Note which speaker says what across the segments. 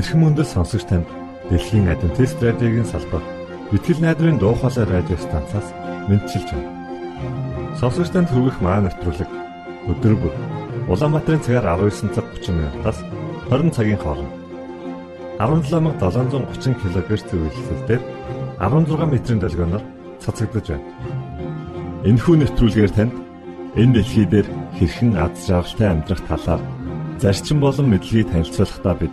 Speaker 1: Эрхэм мөндөд сонсогч танд Дэлхийн Адвентист радиогийн салбар Итгэл найдрын дуу хоолой радио станцаас мэдчилж байна. Сонсогч танд хүргэх маань нэвтрүүлэг өдөр бүр Улаанбаатарын цагаар 19 цаг 30 минутаас 20 цагийн хооронд 17730 кГц зөвлөлтөөр 16 метрийн долгионоор цацагдж байна. Энэхүү нэвтрүүлгээр танд энэ дэлхий дээр хэрхэн аз жаргалтай амьдрах талаар зарчим болон мэдлэгийг танилцуулахдаа бид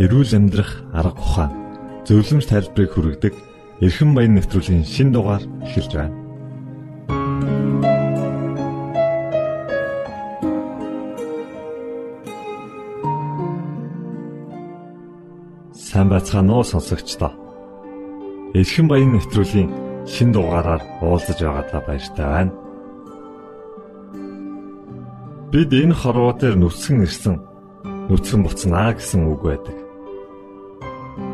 Speaker 1: эрүүл амьдрах арга ухаан зөвлөмж тайлбарыг хүргэдэг эрхэм баян нэвтрүүлгийн шин дугаар эхэлж байна. Сайн бацгаана уу сонсогчдоо. Эрхэм баян нэвтрүүлгийн шин дугаараар уулзаж байгаадаа баяртай байна. Бид энэ хорвоо дээр нүцгэн ирсэн нүцгэн буцнаа гэсэн үг байдаг.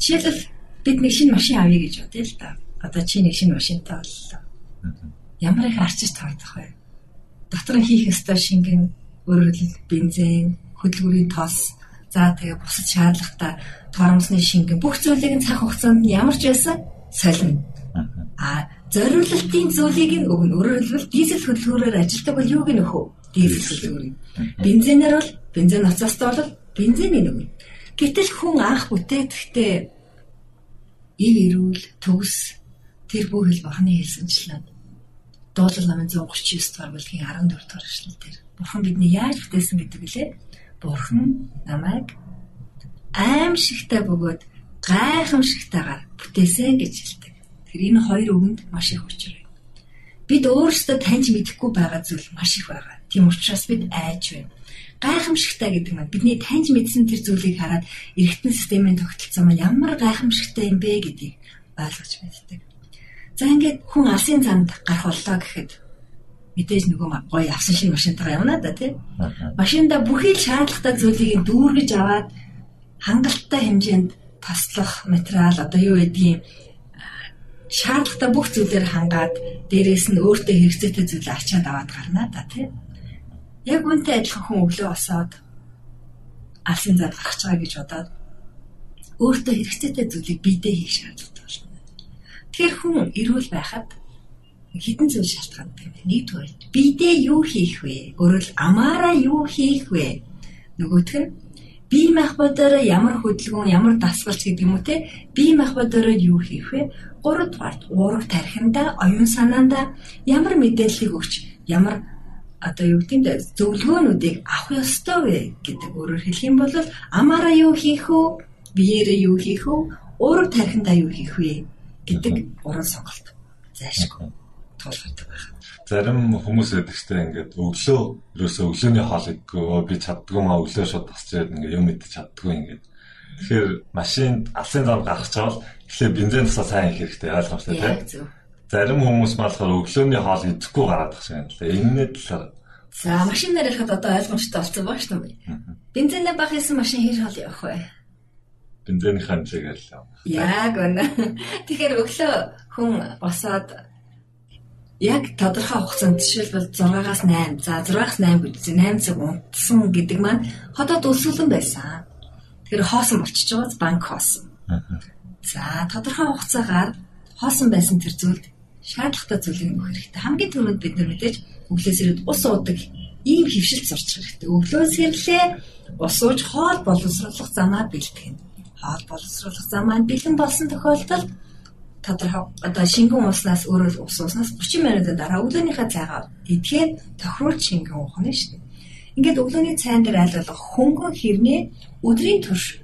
Speaker 2: Жишээлбэл бид нэг шинэ машин авъя гэж бодъё л да. Одоо чи нэг шинэ машинтай боллоо. Ямар их арчиж тавдах вэ? Дотор нь хийх ёстой шингэн өөрөөр хэлбэл бензин, хөдөлгүүрийн тос, за тэгээ бусад шаардлагатай торомсны шингэн бүх зүйлийг нь цаг хугацаанд нь ямар ч байсан солино. А зориулалтын зүйлийг нь өгнө. Өөрөөр хэлбэл дизель хөдөлгөөрөөр ажилтдаг бол юуг нь өхөө? Дизель хөдөлгөөр. Бензинээр бол бензин ноцоостой бол бензиний өгнө. Гэтэл хүн анх бүтээхдээ ив эрүүл төгс тэр бүх хэл бурхны хэлсэнчлэн дуулал намын 139 дугаар бүлгийн 14 дугаар эшлэл дээр бурхан бидний яаж бүтээсэн гэдэг лээ. Бурхан намайг аимшигтай бөгөөд гайхамшигтайгаар бүтээсэн гэж хэлдэг. Тэр энэ хоёр үгэнд маш их учир байна. Бид өөрсдөө таньж мэдэхгүй байгаа зүйл маш их байгаа. Тийм учраас бид айж байна гайхамшигтай гэдэг нь бидний таньж мэдсэн тэр зүйлийг хараад эргэтэн системийн тогтолцоо маань ямар гайхамшигтай юм бэ гэдгийг ойлгож мэддэг. За ингээд хүн алсын цанд гарах боллоо гэхэд мэдээж нөгөө гоё авсан шинэ машинтайгаа явна да тий. Машинда бүхий л шаардлагатай зүйлийг дүүргэж аваад хангалттай хэмжээнд таслах материал одоо юу гэдгийг шаардлагатай бүх зүйлээр хангаад дээрээс нь өөртөө хэрэгцээтэй зүйлээ ачаад аваад гарна да тий. Яг үнтэй адилхан хүн өглөө босоод алсын зад гарч байгаа гэж бодоод өөртөө хэрэгцээтэй зүйлийг биедээ хийх шаардлагатай болно. Тэгэхээр хүн эрүүл байхад хідэн зүйл шалтгаантай юм. Нэгдүгээр биедээ юу хийх вэ? Өөрөөр амаараа юу хийх вэ? Нөгөөх нь бие махбодороо ямар хөдөлгөөн, ямар дасгалч гэдэг юм уу те? Бие махбодороо юу хийх вэ? Гуравдугаар уурах тархинда, оюун санаанда ямар мэдээллийг өгч, ямар одоо юу гэдэг зөвлөгөөнүүдийг авах ёстой вэ гэдэг өөрөөр хэлэх юм бол амаараа юу хийх вэ? Биеэрээ юу хийх вэ? Өөрөө тархиндаа юу хийх вэ гэдэг уран сонголт зайлшгүй тулгардаг байна.
Speaker 1: Зарим хүмүүс байдаг ч ингээд өглөө ерөөсөө өглөөний хоол идэггүй би чаддгүй маа өглөө шууд тасчээд ингээд юм идэж чаддгүй ингээд Тэгэхээр машинд алсын зам гаргаж чавал эхлээ бензин тусаа сайн их хэрэгтэй ойлгомжтой тийм. Зарим хүмүүс малхаар өглөөний хоол идэхгүй гараад тах шиг юм л. Энэний талаар
Speaker 2: За машинаар ярихад одоо ойлгомжтой болсон баг шүү дээ. Бензинээ баг хийсэн машин хэр хоол явах вэ?
Speaker 1: Бензиний хэмжээгээр л.
Speaker 2: Яг үнэ. Тэгэхээр өглөө хүн босоод яг тодорхой хугацаанд жишээлбэл 6-аас 8, за 6-аас 8 гэж 8 цаг унтсан гэдэг маань хотод өсвөлэн байсан. Тэгэхээр хоосон болчихж байгаа банк хоосон. За тодорхой хугацаагаар хоосон байсан тэр зүйлд шаардлагатай зүйлийг өгөх хэрэгтэй. Хамгийн түрүүнд бид нар мэдээж өглөөс ирээд ус уудаг ийм хөвшилт сурч хэрэгтэй. Өглөөс ирлээ ус ууж хоол боловсруулах замаа бэлтгэн. Хоол боловсруулах замаа бэлэн болсон тохиолдолд тодорхой одоо шингэн уснаас өөрөө ус ууснаас 30 минутын дараа өглөөнийхөө цайгаа идэхээр тохируулж шингэн уух нь шүү дээ. Ингээд өглөөний цайн дээр айлгах хөнгөн хэрнээ өдрийн турш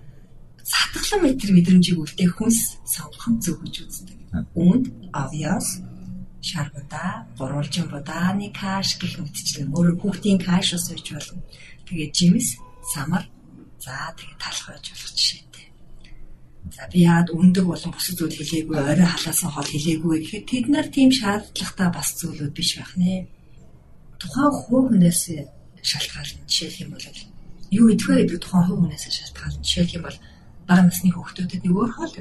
Speaker 2: сатглан метр мэдрэмжийг үлдээх хүнс сонгох зөв гэж үздэг. Үүнд авьяас шаргуудаа, гурвалжин будааны каш гэх мэтчлэн өөр хүүхдийн каш ус үйж болно. Тэгээд жимс, самар, за тэгээд талх байж болох жишээтэй. За би яад өндөг болон бусад зүйл хэлээгүй, орой халаасан хоол хэлээгүй гэхэд тэд нар тийм шаардлагатай бас зүйлүүд биш байх нэ. Тухайн хүүхнээс шалтгаална. Жишээлх юм бол юу идэх вэ гэдэг тухайн хувь хүнээс шалтгаална. Жишээлх юм бол бага насны хүүхдүүдэд нэг өөр хоол.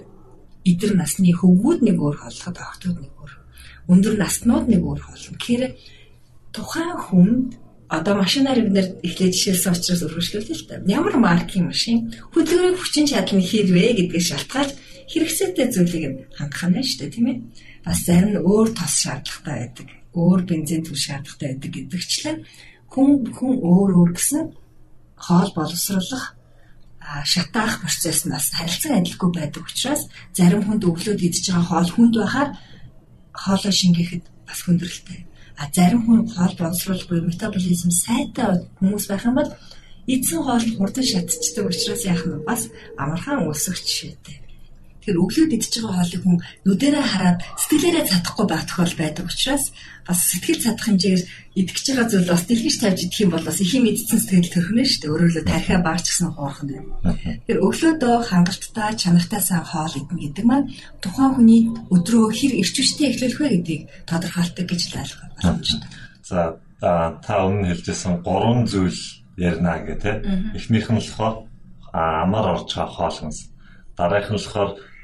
Speaker 2: Идэр насны хөвгүүд нэг өөр хооллоход охтууд нэг өөр. Өндөр наснууд нэг өөр хоол. Тэгэхээр тухайн хүнд одоо машинаар бид нэр эхлээд жишээлсэн учраас өргөжлүүлээ л та. Ямар маркийн машин хөдөлгөөний хүчин чадал нь хэрвээ гэдгийг шалтгаалж хэрэгцээтэй зүйлийг хангах нь шүү дээ тийм ээ. Бас зарим нь өөр тос шаардлагатай байдаг. Өөр бензин түл шаардлагатай байдаг гэдэгчлэн хүн хүн өөр өөр гэсэн хоол боловсруулах шатаах процесснаас харилцан адилгүй байдаг учраас зарим хүнд өглөөд идж байгаа хоол хүнд байхаар хоолой шингээхэд бас хүндрэлтэй. А зарим хүн хоол боловсруулахгүй метаболизм сайтай хүмүүс байх юм бол эзэн хоол хурдан шатчихдаг учраас яах нь бас амархан өсөх жишээтэй. Тэгэхээр өглөөд идж байгаа хоолыг хүн нүдэрээ хараад сэтгэлээрээ чадахгүй байх тохиол байдаг учраас бас сэтгэл чадах хэмжээгээр идэж байгаа зүйл бас дэлгэж тавьж идэх юм бол бас их юм идсэн сэтгэл төрхнө шүү дээ. Өөрөөр тархиа баарч гсэн хоорхон байна. Тэгэхээр өглөөдөө хангалттай чанартай сайн хоол идэх гэдэг маань тухайн хүний өдрөө хэр эрчвчтэй эхлүүлэх вэ гэдгийг тодорхойлдог гэж л ойлгох боломжтой.
Speaker 1: За та өмнө хэлжсэн гурван зүйл ярина гэх тээ. Эхнийх нь болохоор амар орж байгаа хоол хүнс. Дараагийнх нь болохоор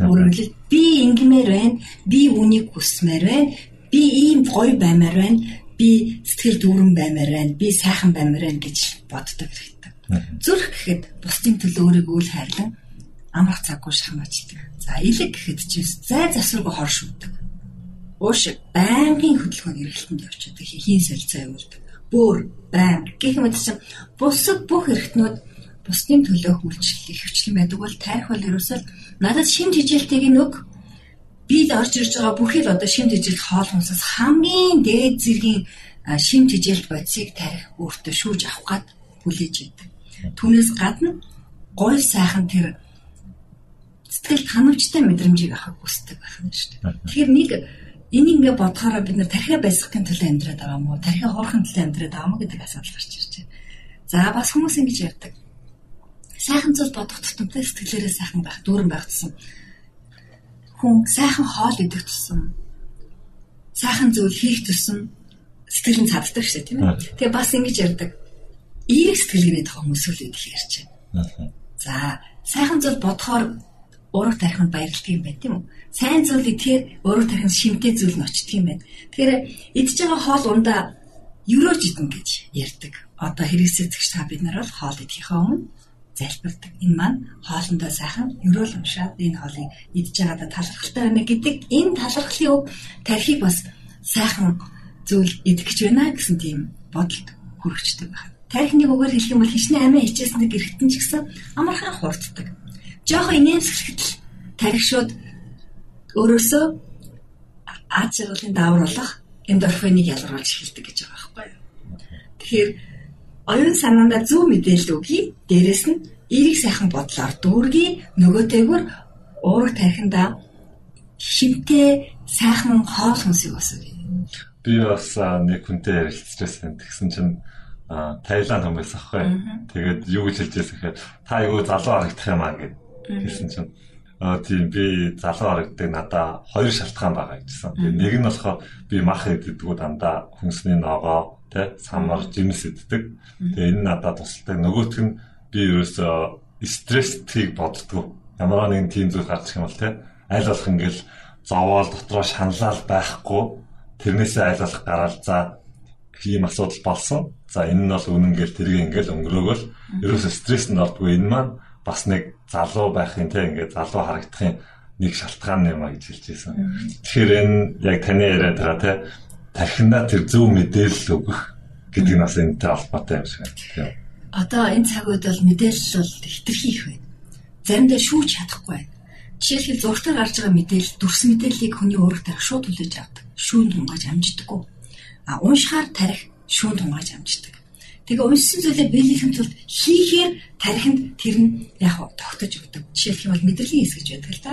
Speaker 2: Өөрөөр хэлбэл би ингэмээр байна, би үнийг хүсмээр байна, би ийм гоё баймаар байна, би сэтгэл дүүрэн баймаар байна, би сайхан баймаар байна гэж боддог хэрэгтэй. Зүрх гэхэд бусдын төлөө өөрийгөө л хайрлан амрах цаггүй шахмаачдаг. За илэг гэхэд ч зай засваргүй хор шүтдэг. Ууш байнгын хөдөлгөөний эргэлтэнд явчихдаг, хийн солилцоо явуулдаг. Бөөр, байнг гэх мэт чинь бусад бүх эргэтнүүд бусдын төлөө үйлчлэл хөвчлэн байдаг бол тайрх бол ерөөсөө надад шим тижилтийг нүг би л орж ирж байгаа бүхэл одоо шим тижилт хоол хүнсээс хамгийн дээд зэргийн шим тижилт бодисыг тарих өөртөө шүүж авах гад хүлээж идэг. Түүнээс гадна гой сайхан тэр сэтгэл ханамжтай мэдрэмжийг авахыг хүсдэг байх нь шүү дээ. Тэгэхээр нэг энийг ингээ бодохоор бид нар тархиа байсгахын төлөө амьдраад байгаа мó тархиа хоорохын төлөө амьдраад байгаа мó гэдэг асуудал гарч ирж байна. За бас хүмүүс ингэж ярьдаг сайхан зүйл бодох тутамтай сэтгэлээрээ сайхан байх, дүүрэн байх тусам хүн сайхан хоол идэх тусам сайхан зүйл хийх тусам сэтгэл нь цаддаг шээ тийм ээ. Тэгээ бас ингэж ярьдаг. Эерэг сэтгэлгээний тухай хүмүүс үл идэх ярьж байна. За сайхан зүйл бодохоор ураг тархинд баярлдаг юм байна тийм үү? Сайн зүйлийг тэр ураг тархинд шимтэй зүйл нь очдөг юм байна. Тэгэхээр идж байгаа хоол ундаа ерөөж идэн гэж ярьдаг одоо хэрэгсэцэгч та бид нар бол хоол идэхээ өмнө залбирдаг. Энэ маань хоолндоо сайхан ерөөл уншаад энэ хоолыг идж байгаадаа талархалтай байна гэдэг энэ талархлын өв тархийг бас сайхан зүйл идэх гэж байна гэсэн тийм бодолд хүрэгчдэг байна. Тархиныг өгөр хэлэх юм бол хичнээн амиа хичээсэнд гэрхтэн ч гэсэн амархан хурддаг. Жохо инээмсэглэхэд тархи шууд өөрөөсөө аж аргалын даавруулах эндорфиныг ялгаруулж эхэлдэг гэж байгаа байхгүй юу. Тэгэхээр оюун санаандаа зөв мэдээлэл өгье. Дээрэс нь эерэг сайхан бодлоор дүүргий нөгөөтэйгүр уурах тархиндаа шимтэй сайхан хоол хүнсийг өсгөе.
Speaker 1: Би бас нэг хүнтэй ярилцчихсан. Тэгсэн чинь Таиланд хүмүүс аахгүй. Тэгээд юу гэж хэлж байсан гэхээр та юу залуу харагдах юм аа гэд хэлсэн чинь Аа тийм би залуу харагддаг надаа хоёр шалтгаан байгаа гэжсэн. Нэг нь болохоор би мах идэгдгүү дандаа хүнсний ногоо тэ самар жимс иддэг. Тэгээ энэ надад тусалдаг. Нөгөөх нь би ерөөсөө стресстийг боддгоо. Ямар нэгэн тийм зүйл гарчих юм бол тэ аль болох ингээл зовоол дотроо шаналал байхгүй тэрнээсээ аль болох гараал за ийм асуудал болсон. За энэ нь бол үнэн гэл тэрийг ингээл өнгөрөөгөл ерөөсөө стресс нь ордгүй энэ маань бас нэг залуу байхын те ингээд залуу харагдахын нэг шалтгаан юм а гэж хэлж байсан. Тэгэхээр энэ яг таны яриад байгаа те тархинаа тэр зөв мэдээлэл өгөх гэдэг нь бас энэтэй холбоотой юм шиг байна.
Speaker 2: Одоо энэ цаг үед бол мэдээлэл бол хитрхи их байна. Заримдаа шүүж чадахгүй байна. Жишээлбэл зургатаар гарч байгаа мэдээлэл дүрс мэдээллийг хүний өөрөөр тарих шууд хүлээж авдаг. Шүүн тунгааж амждаггүй. А уншихаар тарих шүүн тунгааж амждаг. Тэгээ уншсан зүйлээ биелэхийн тулд хийхээр тархинд тэр нь яг тогтож өгдөг. Жишээлх юм бол мэдрэлийн хэс гэж байдаг л да.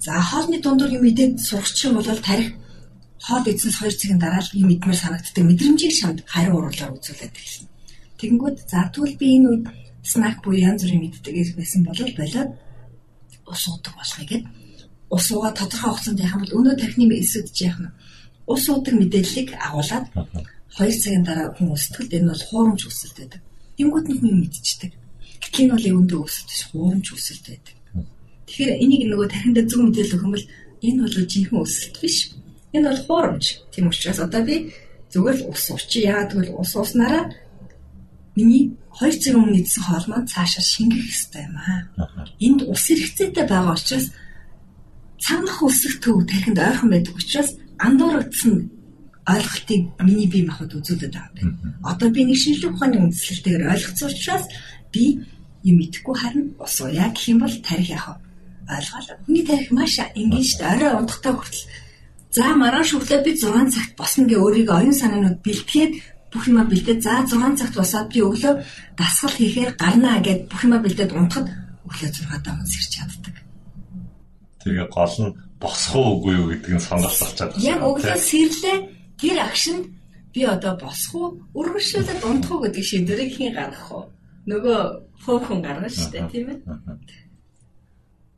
Speaker 2: За хоолны дундуур юм идээд сургачих юм бол тарих хоол идсэнс 2 цагийн дараа л юм идмээр санагддаг мэдрэмжийг шамд хариу уруулаар үзүүлээд эхэлнэ. Тэгэнгүүт за тэгвэл би энэ үед снак буюу янз бүрийн мэддэг байсан бол болоод ус уудаг болохыг гээд ус уугаа тодорхой хугацаанд яхам бол өнөө чи яах нь ус уудаг мэдээллийг агуулад 2 цагийн дараа хүн өсөлтөд энэ бол хуурамч өсөлт байдаг. Тэнгүүд нь хүн мэдчихдэг. Гэтэл энэ бол өвөндөө өсөлт биш хуурамч өсөлт байдаг. Тэгэхээр энийг нөгөө тархинд зөв мэдээлэл өгөх юм бол энэ бол жинхэнэ өсөлт биш. Энэ бол хуурамч. Тийм учраас одоо би зүгээр л ус уучи. Яагаад гэвэл ус ууснараа миний 2 цаг өмнө идсэн хоол маань цаашаа шингэх хэрэгтэй юм аа. Энд ус хэрэгцээтэй байгаа учраас цанах үсэх төв тархинд ойрхон байдаг учраас андуурагдсан ойлголтыг миний бие махбод үзүүлээд байгаа юм. Одоо би нэг шинжлэх ухааны үндслэлтэйгээр ойлгоцсон учраас би юм идэхгүй харин ус ууя гэх юм бол тарих яах вэ? Ойлгоо. Хүний тарих маш энгийн шүү дээ. Орой унтахтай хүртэл за маргааш өглөө би 6 цагт босно гэ өөрийгөө оюун санаанууд бэлтгээд бүх юма бэлдээд за 6 цагт босоод би өглөө дасгал хийхээр гарнаа гэд бүх юма бэлдээд унтахад өглөө 6 даа хүн сэрч чаддаг.
Speaker 1: Тэгээ гол нь босох уугүй юу гэдэг нь сонголт болчиход
Speaker 2: байна. Яг өглөө сэрлээ тэр агшинд би одоо босох уу өргөшүүлээд унтах уу гэдэг шийдвэрийг хэн гаргах вэ? Нөгөө хөөхөн гаргана шүү дээ тийм ээ.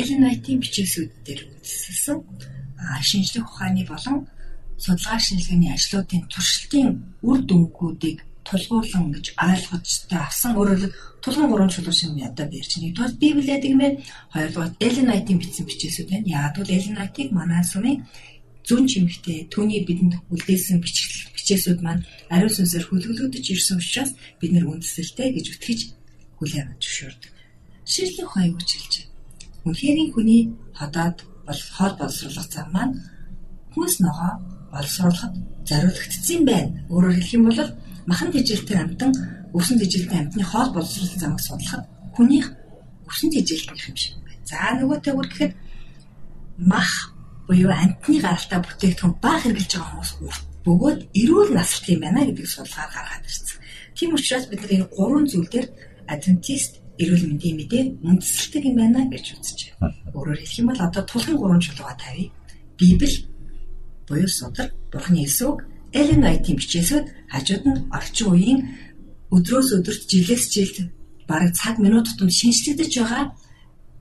Speaker 2: Элен Вайтийн бичээсүүд дээр үндэслэсэн шинжлэх ухааны болон судалгаа шинжилгээний ажлуудын туршилтын үр дүнгуудыг тулгуурлан гэж ойлгоцтой авсан. Өөрөөр тулгын гурван чулуу шиг ядаа бэрч. Нэгдүгээр Библиэд гэмээр хоёрдугаар Элен Вайтийн бичсэн бичээсүүд байна. Яг бол Элен Вайтыг манай сүмийн зүүн чимэгтээ түүний бидэнд үлдээсэн бичээсүүд маань ариун сүнсээр хөлөглөгдөж ирсэн учраас бид нэр үндэслэлтэй гэж үтгэж хүлээн авч зөвшөөрдөг. Ширлэх хаяг үчилж. Үнхээрийн хүний ходоод бол хоол боловсруулах зам маань хүнс ногоо боловсруулахад зориулагдсан байна. Өөрөөр хэлэх юм бол махан тэжээлтэй амтан өвсөн тэжээлтэй амтны хоол боловсруулсан замыг судлахад хүнийх өвсөн тэжээлтнийх юм шиг байна. За нөгөөтэй үр гэхэд мах буюу амтны гаралтай бүтээгдэхүүн баг хэрглэж байгаа хүмүүс урт бөгөөд эрүүл насалт юм байна гэдгийг судалгаар гаргаад ирсэн. Тийм учраас бид нар энэ гурван зүйл дээр адвентист эрүүл мэндийн мэдээ үндэслэлтэй юм байна гэж үзэж байна. Өөрөөр хэлэх юм бол одоо тулхан гурван чулууга тавья. Библи буюу судар, Бурхны эсвэг, Элен Вайтийн бичээсүүд хажууд нь орчин үеийн өдрөөс өдөрт жилээс жилд бараг цаг минут тутамд шинжлэгдэж байгаа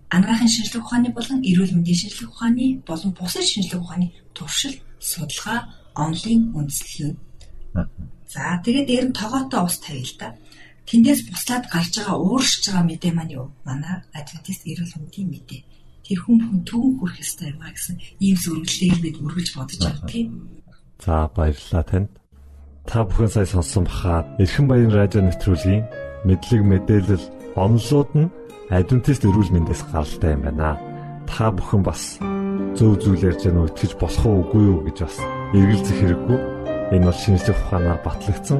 Speaker 2: анагаахын шинжлэх ухааны болон эрүүл мэндийн шинжлэх ухааны болон бусад шинжлэх ухааны туршил, судалгаа, онлайн үндэслэл. За тэгээд дээр нь тогоотой ус тавья л да. Тэндээс буслаад гарч байгаа ууршиж байгаа мэдээ маань юу? Манай Адвентист эрүүл мэндийн мэдээ. Тэр хүн хүн төвөн хүрэх ёстой юм а гэсэн ийм зөвлөлийг бид үргэлж бодож байгаа тийм.
Speaker 1: За баярлалаа танд. Та бүхэн сая сонссон бахаа Эрхэн баян радио нэвтрүүлгийн мэдлэг мэдээлэл онлоод нь Адвентист эрүүл мэндээс гаралтай юм байна. Та бүхэн бас зөв зүйл ярьж байгаа нь итгэж болох уу үгүй юу гэж бас эргэлзэх хэрэггүй. Энэ бол шинжлэх ухаанаар батлагдсан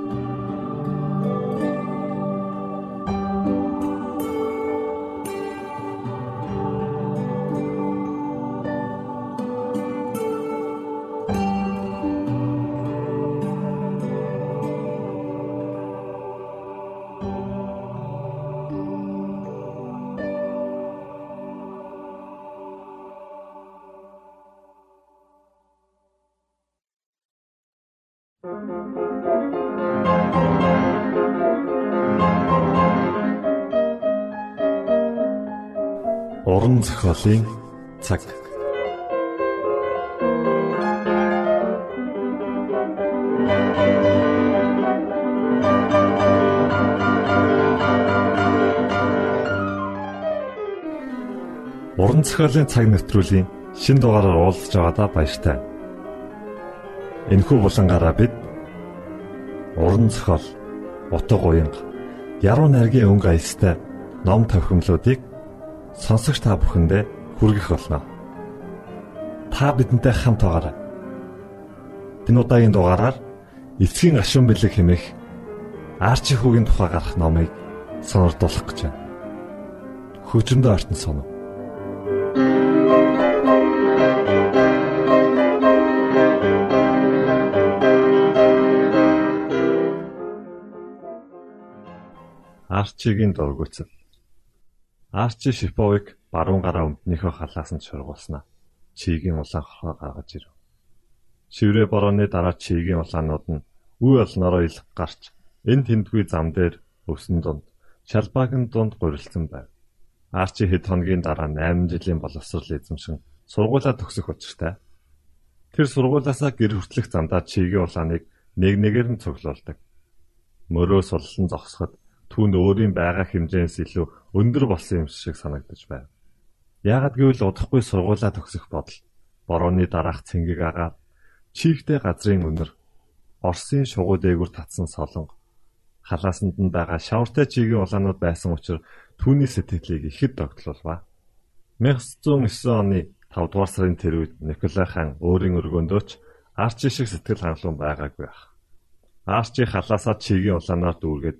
Speaker 1: Уран зохиолын цаг. Уран зохиолын цаг нэвтрүүлгийн шин дугаараар уулзж байгаадаа баяртай. Энэхүү булангаараа бид уран зохиол, утга уянга, яруу найргийн өнгө аястай ном тохиомлуудыг сонсогч та бүхэндээ хүргэх болно. Та бидэнтэй хамт байгаарай. Энэ удаагийн дугаараар эцгийн гашуун бэлэг хэмээх Арчи хүүгийн тухай гарах номыг сонирдуулах гэж байна. Хөгжмөд артн соно. Арчигийн дургуцал Арчи Шиповыг баруун гараа өмднийхөө халаас нь шургуулснаа. Чигийн улаан хорхоо гаргаж ирэв. Шиврээ борооны дараа чигийн улаанууд нь үе олноороо илг гарч энэ тэндгүй зам дээр өвсөн дунд шалбаагийн дунд гурилсан байв. Арчи хэд хоногийн дараа 8 жилийн боловсрол эзэмшин сургуулаа төгсөх учиртай. Тэр сургуулаасаа гэр хүртэлх замдаа чигийн улааныг нэг нэгээр нь цуглуулдаг. Мөрөө суллан зогсоход түүнд өөрийн байгаа хэмжээс илүү өндөр болсон юм шиг санагдаж байв. Яагад гэвэл удахгүй сургуулаа төгсөх бодол борооны дараах цэнгэг агаад чийхтэй газрын өнөр Оросын шугуу дээгүр татсан солонго халаасанд нь байгаа шавартай чигийн улаанууд байсан учраас түүний сэтгэлийг ихэд догтлуулва. 1909 оны 5 дугаар сарын тэр үед Николай хаан өөрийн өргөөндөөч Арчи шиг сэтгэл хангалуун байгаагүй ах. Арчи халаасаа чигийн улаанаар дүүргээд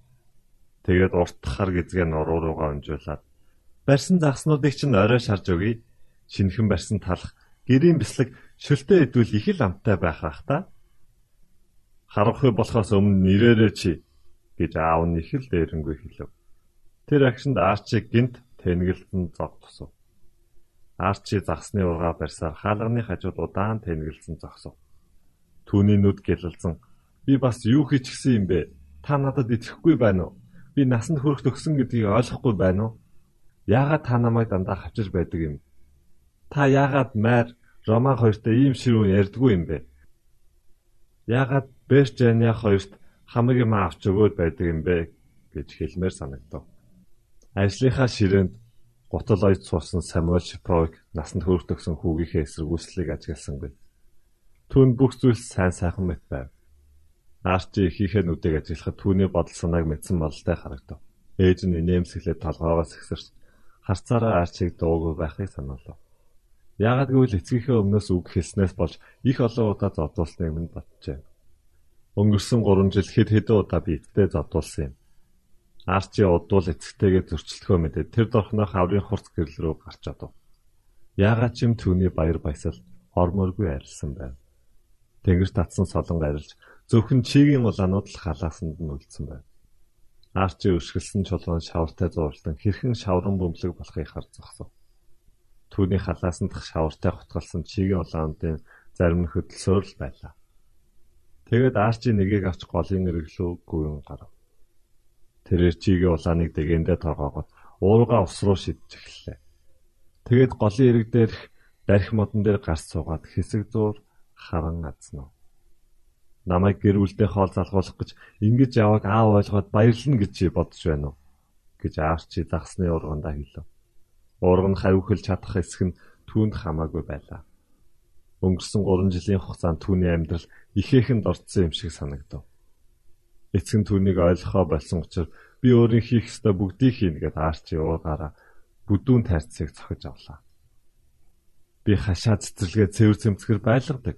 Speaker 1: Тэгээд урт хар гизгээ нуруу руугаа өнжүүлээд барьсан загснуудыг чинь орой шарж өгье. Шинхэн барьсан талах гэрийн бислэг шөлтөө идвэл их л амттай байх ах та. Харанхуй болохоос өмнө нэрээрээ чи гэж аав нь их л дээрэнгүй хэлв. Тэр агшинд Арчиг гинт тэнгэлтэн зог тусав. Арчи загсны ургаа барьсаар хаалганы хажууд удаан тэнгэлсэн зогсов. Түүний нүд гэлэлцэн "Би бас юу хийчихсэн юм бэ? Та надад итгэхгүй байна уу?" Би насанд хүрэх төгсөн гэдгийг ойлгохгүй байна уу? Яагаад та намайг дандаа хавчиж байдаг юм? Та яагаад майр Роман хоёртой ийм ширүүн ярьдгүй юм бэ? Яагаад Берчаня хоёрт хамаг юм авч өгөөд байдаг юм бэ гэж хэлмээр санагдав. Ажлынхаа ширээнд гутал ойд суусан Самуэль Шиповыг насанд хүрэх төгсөн хүүгийнхээ эсэргүүцлийг ажигласангүй. Түүнд бүх зүйл сайн сайхан мэт байв. Арчи ихийнхээ нүдийг ажиглахад түүний бодол санааг мэдсэн бололтой харагдав. Ээж нь инээмсэглээд толгоогоос ихсэрч харцаараа арчиг дуугүй байхыг сануулав. Яагад гэвэл эцгийнхээ өмнөөс үг хэлснээс болж их олон удаа зодуулсныг минь батжээ. Өнгөрсөн 3 жил хэд хэдэн удаа би эцтэй зодуулсан юм. Арчи удвал эцэгтэйгээ зөрчилдөхөө мэдээ тэр дорхноох аврын хурц гэрэл рүү гарч одов. Яагаад ч юм түүний баяр баясал ормооргүй арилсан байв. Тэнгэрт татсан солонг арилж зөвхөн чигийн улаанууд л халаасанд нь үлдсэн байв. Арчи өшгөлсөн чулуун шавартай зурлан хэрхэн шавран бөмбөлөг болохыг харж зогсов. Түүний халаасанд шавартай хотголсон чигийн улаануудын зарим нь хөдөлсөөр л байлаа. Тэгээд Арчи нэгийг авч голын эрэглүү гүйн гарав. Тэрээр чигийн улааныг дэгэндээ торгоогоод уурга ус руу шидэж эхэллээ. Тэгээд голын ирэг дээрх дарих модон дээр гарч суугаад хэсэг зуур харан азнав. Намайг гэр бүлдээ хоол залгуулах гэж ингэж яваг аав ойлгоод баярлна гэж бодож байна уу? гэж аарчи дагсны ургандаа хэлв. Урга нь хавихлж чадах эсэх нь түүнд хамаагүй байлаа. Өнгөрсөн 3 жилийн хугацаанд түүний амьдрал ихээхэн дорцсон юм шиг санагдав. Эцэг нь түүнийг ойлгохоо болсон учраас би өөрийн хийх ёстой бүгдийг хийнэ гэд аарч яваагаараа бүдүүн тайрцыг цохиж авлаа. Би хашаа цэцэрлэгээ цэвэр цэмцгэр байлгадаг.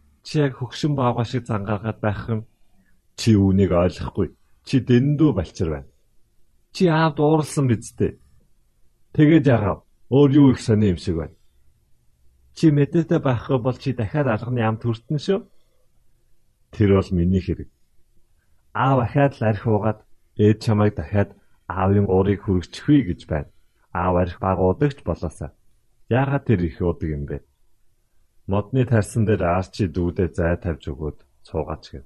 Speaker 1: Чи яг хөгшин баага шиг зангаргаад байх юм. Чи үүнийг ойлгохгүй. Чи дэндүү балчир байна. Чи аавд ууралсан биз дээ. Тэгээд яагаад өөр юу их сони юм шиг байна. Чи мэдээтэй байхгүй бол чи дахиад алганы ам төртөн шүү. Тэр бол миний хэрэг. Аав ахаад л арх уугаад Ээж чамайг дахиад аавын уурыг хүргэчихвээ гэж байна. Аав арх баг удагч болоосаа. Яагаад тэр их удаг юм бэ? Модны тарсан дээр арчи дүүдээ зай тавьж өгөөд цуугаач гэв.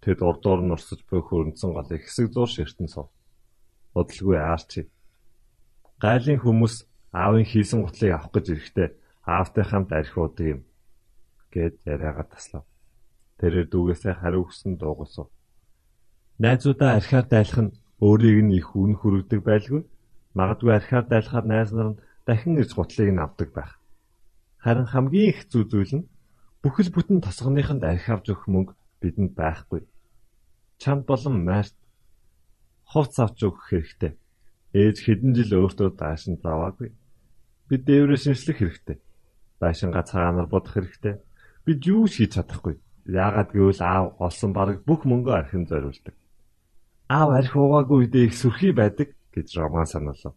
Speaker 1: Тэд урдуур нь урсаж буй хөрөнцөн голыг хэсэг зур ширтэн суув. Бодлгүй арчи. Гайлын хүмүүс аавын хийсэн гутлыг авах гэж ирэхдээ аавтай хамт архи удаг юм гэд яриагаа таслав. Тэрээр дүүгээсээ хариу өгсөн дуугасав. Найзуудаа архиар дайлах нь өөрийг нь их үн хүргэдэг байлгүй. Магадгүй архиар дайлахаар найз нар нь дахин ирж гутлыг нь авдаг байх. Харин хамгийн их зүй зүйл нь бүхэл бүтэн тосгоныхонд архи авч өгөх мөнгө бидэнд байхгүй. Чамд болон майрт хувц авч өгөх хэрэгтэй. Ээж хэдэн жил өөртөө даашин заваагүй. Бид дээврээ шинжлэх хэрэгтэй. Даашингаа цагаанаар бодох хэрэгтэй. Бид юу ч хийж чадахгүй. Яагаад гэвэл аав олсон бараг бүх мөнгөө архин зориулдаг аав арх уугаагүй үедээ их сүрхий байдаг гэж Роман сануулав.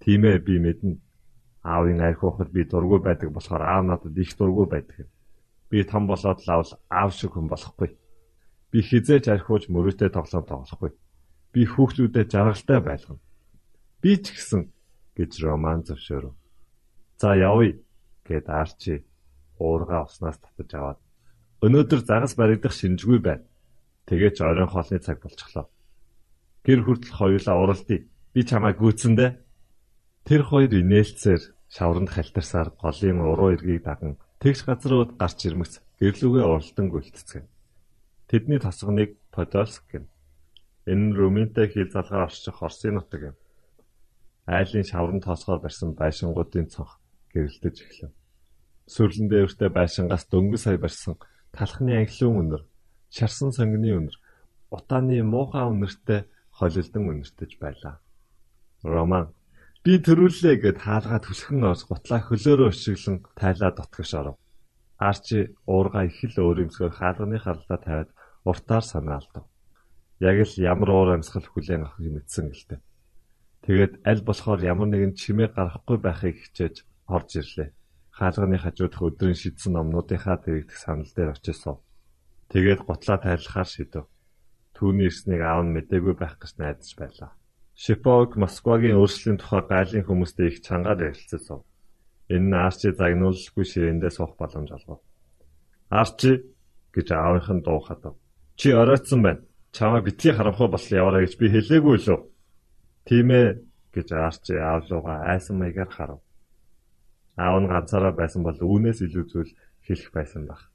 Speaker 1: Тийм ээ би мэднэ. Аавын арх уухад би дургүй байдаг болохоор аав надад их дургүй байдаг. Би том болоод лавл аав шиг хүн болохгүй. Би хизээч архиуж мөрөөдөө тоглоом тоглохгүй. Би хүүхдүүдэд жаргалтай байлгана. Би ч гэсэн гэж Роман зөвшөөрөв. За явъя гэд Арчи уурга уснаас татаж аваад өнөөдөр загас баригдах шинжгүй байна. Тэгээд ч оройн хоолны цаг болчихлоо. Гэр хүртэл хоёулаа уралдъя. Би чамайг гүйцэндэ. Тэр хоёр инээлцээр шавранд халтарсаар голын уруу эргийг даган тэгш газрууд гарч ирмэгц гэрлүүгээ уралдан гүйлтцгэн. Тэдний тосгоныг Подольск гэнэ. Энэ нь Румынтай хил залгаар орчих Орсын нутаг юм. Айлын шаврын тоосгоор барьсан байшингуудын цонх гэрэлтэж эхлэв. Сүрлэн дээртэй байшингаас дөнгөж сая барьсан талхны анхлын өнөр, шарсан сонгины өнөр, утааны муухай өнөртэй холилдон үнэртэж байлаа. Роман би төрүүллээ гэд хаалгаа түлхэн ors гутлаа хөлөөрөө өшиглэн тайлаа дотгош оров. Арчи уурга их л өөрөмсгөр хаалганы харлаа тавиад уртаар санаалдав. Яг л ямар уур амьсгал хүлээн авахыг мэдсэн гэлтэй. Тэгээд аль болохоор ямар нэгэн чимээ гарахгүй байхыг хичээж орж ирлээ. Хаалганы хажуудах өдрийн шидсэн номнуудынхаа дэрэгдэх санал дээр очисон. Тэгээд гутлаа тайлахаар шидэв. Түүний ирснийг аав нь мэдээгүй байх гэж найдаж байлаа. Шиповг Москвагийн өөрчлөлийн тухай гайлын хүмүүстэй их чангаар ярилцсан. Энэ нь Арчи загнуулгүй ширээндээ суух боломж олгов. Арчи гэж аавынх нь дуухад. Чи оройтсан байна. Чамаа битгий харамхуу бол яваарай гэж би хэлээгүй лөө. Тийм ээ гэж Арчи аав руугаа айсан маягаар харав. Аав нь ганцаараа байсан бол үүнээс илүү зүйл хэлэх байсан баг.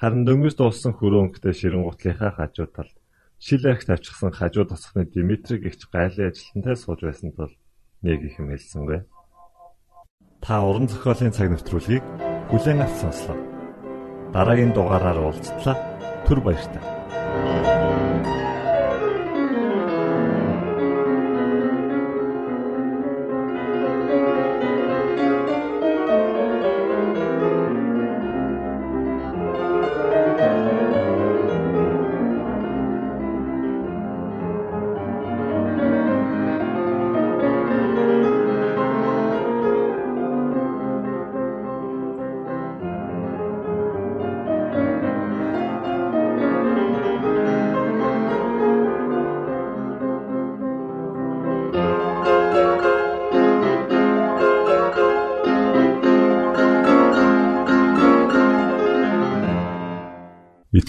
Speaker 1: Харин дөнгөж дууссан хөрөөнгөтэй ширэн гутлынхаа хажуу талд шил арх тавьчихсан хажуу тосхны Димитрий гихч гайлын ажилтнтай сууж байсан тул нэг их юм хэлсэнгүй. Та уран зохиолын цаг навтруулгийг бүлээн авч сонслоо. Дараагийн дугаараар уулзтлаа. Түр баярлалаа.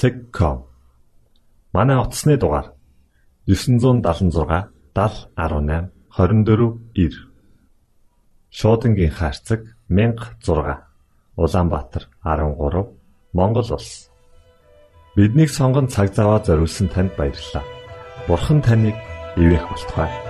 Speaker 1: Цэгком. Манай утасны дугаар 976 7018 24 9. Шуудангийн хаяг 16 Улаанбаатар 13 Монгол улс. Биднийг сонгон цаг зав аваад зориулсан танд баярлалаа. Бурхан таныг ивээх болтугай.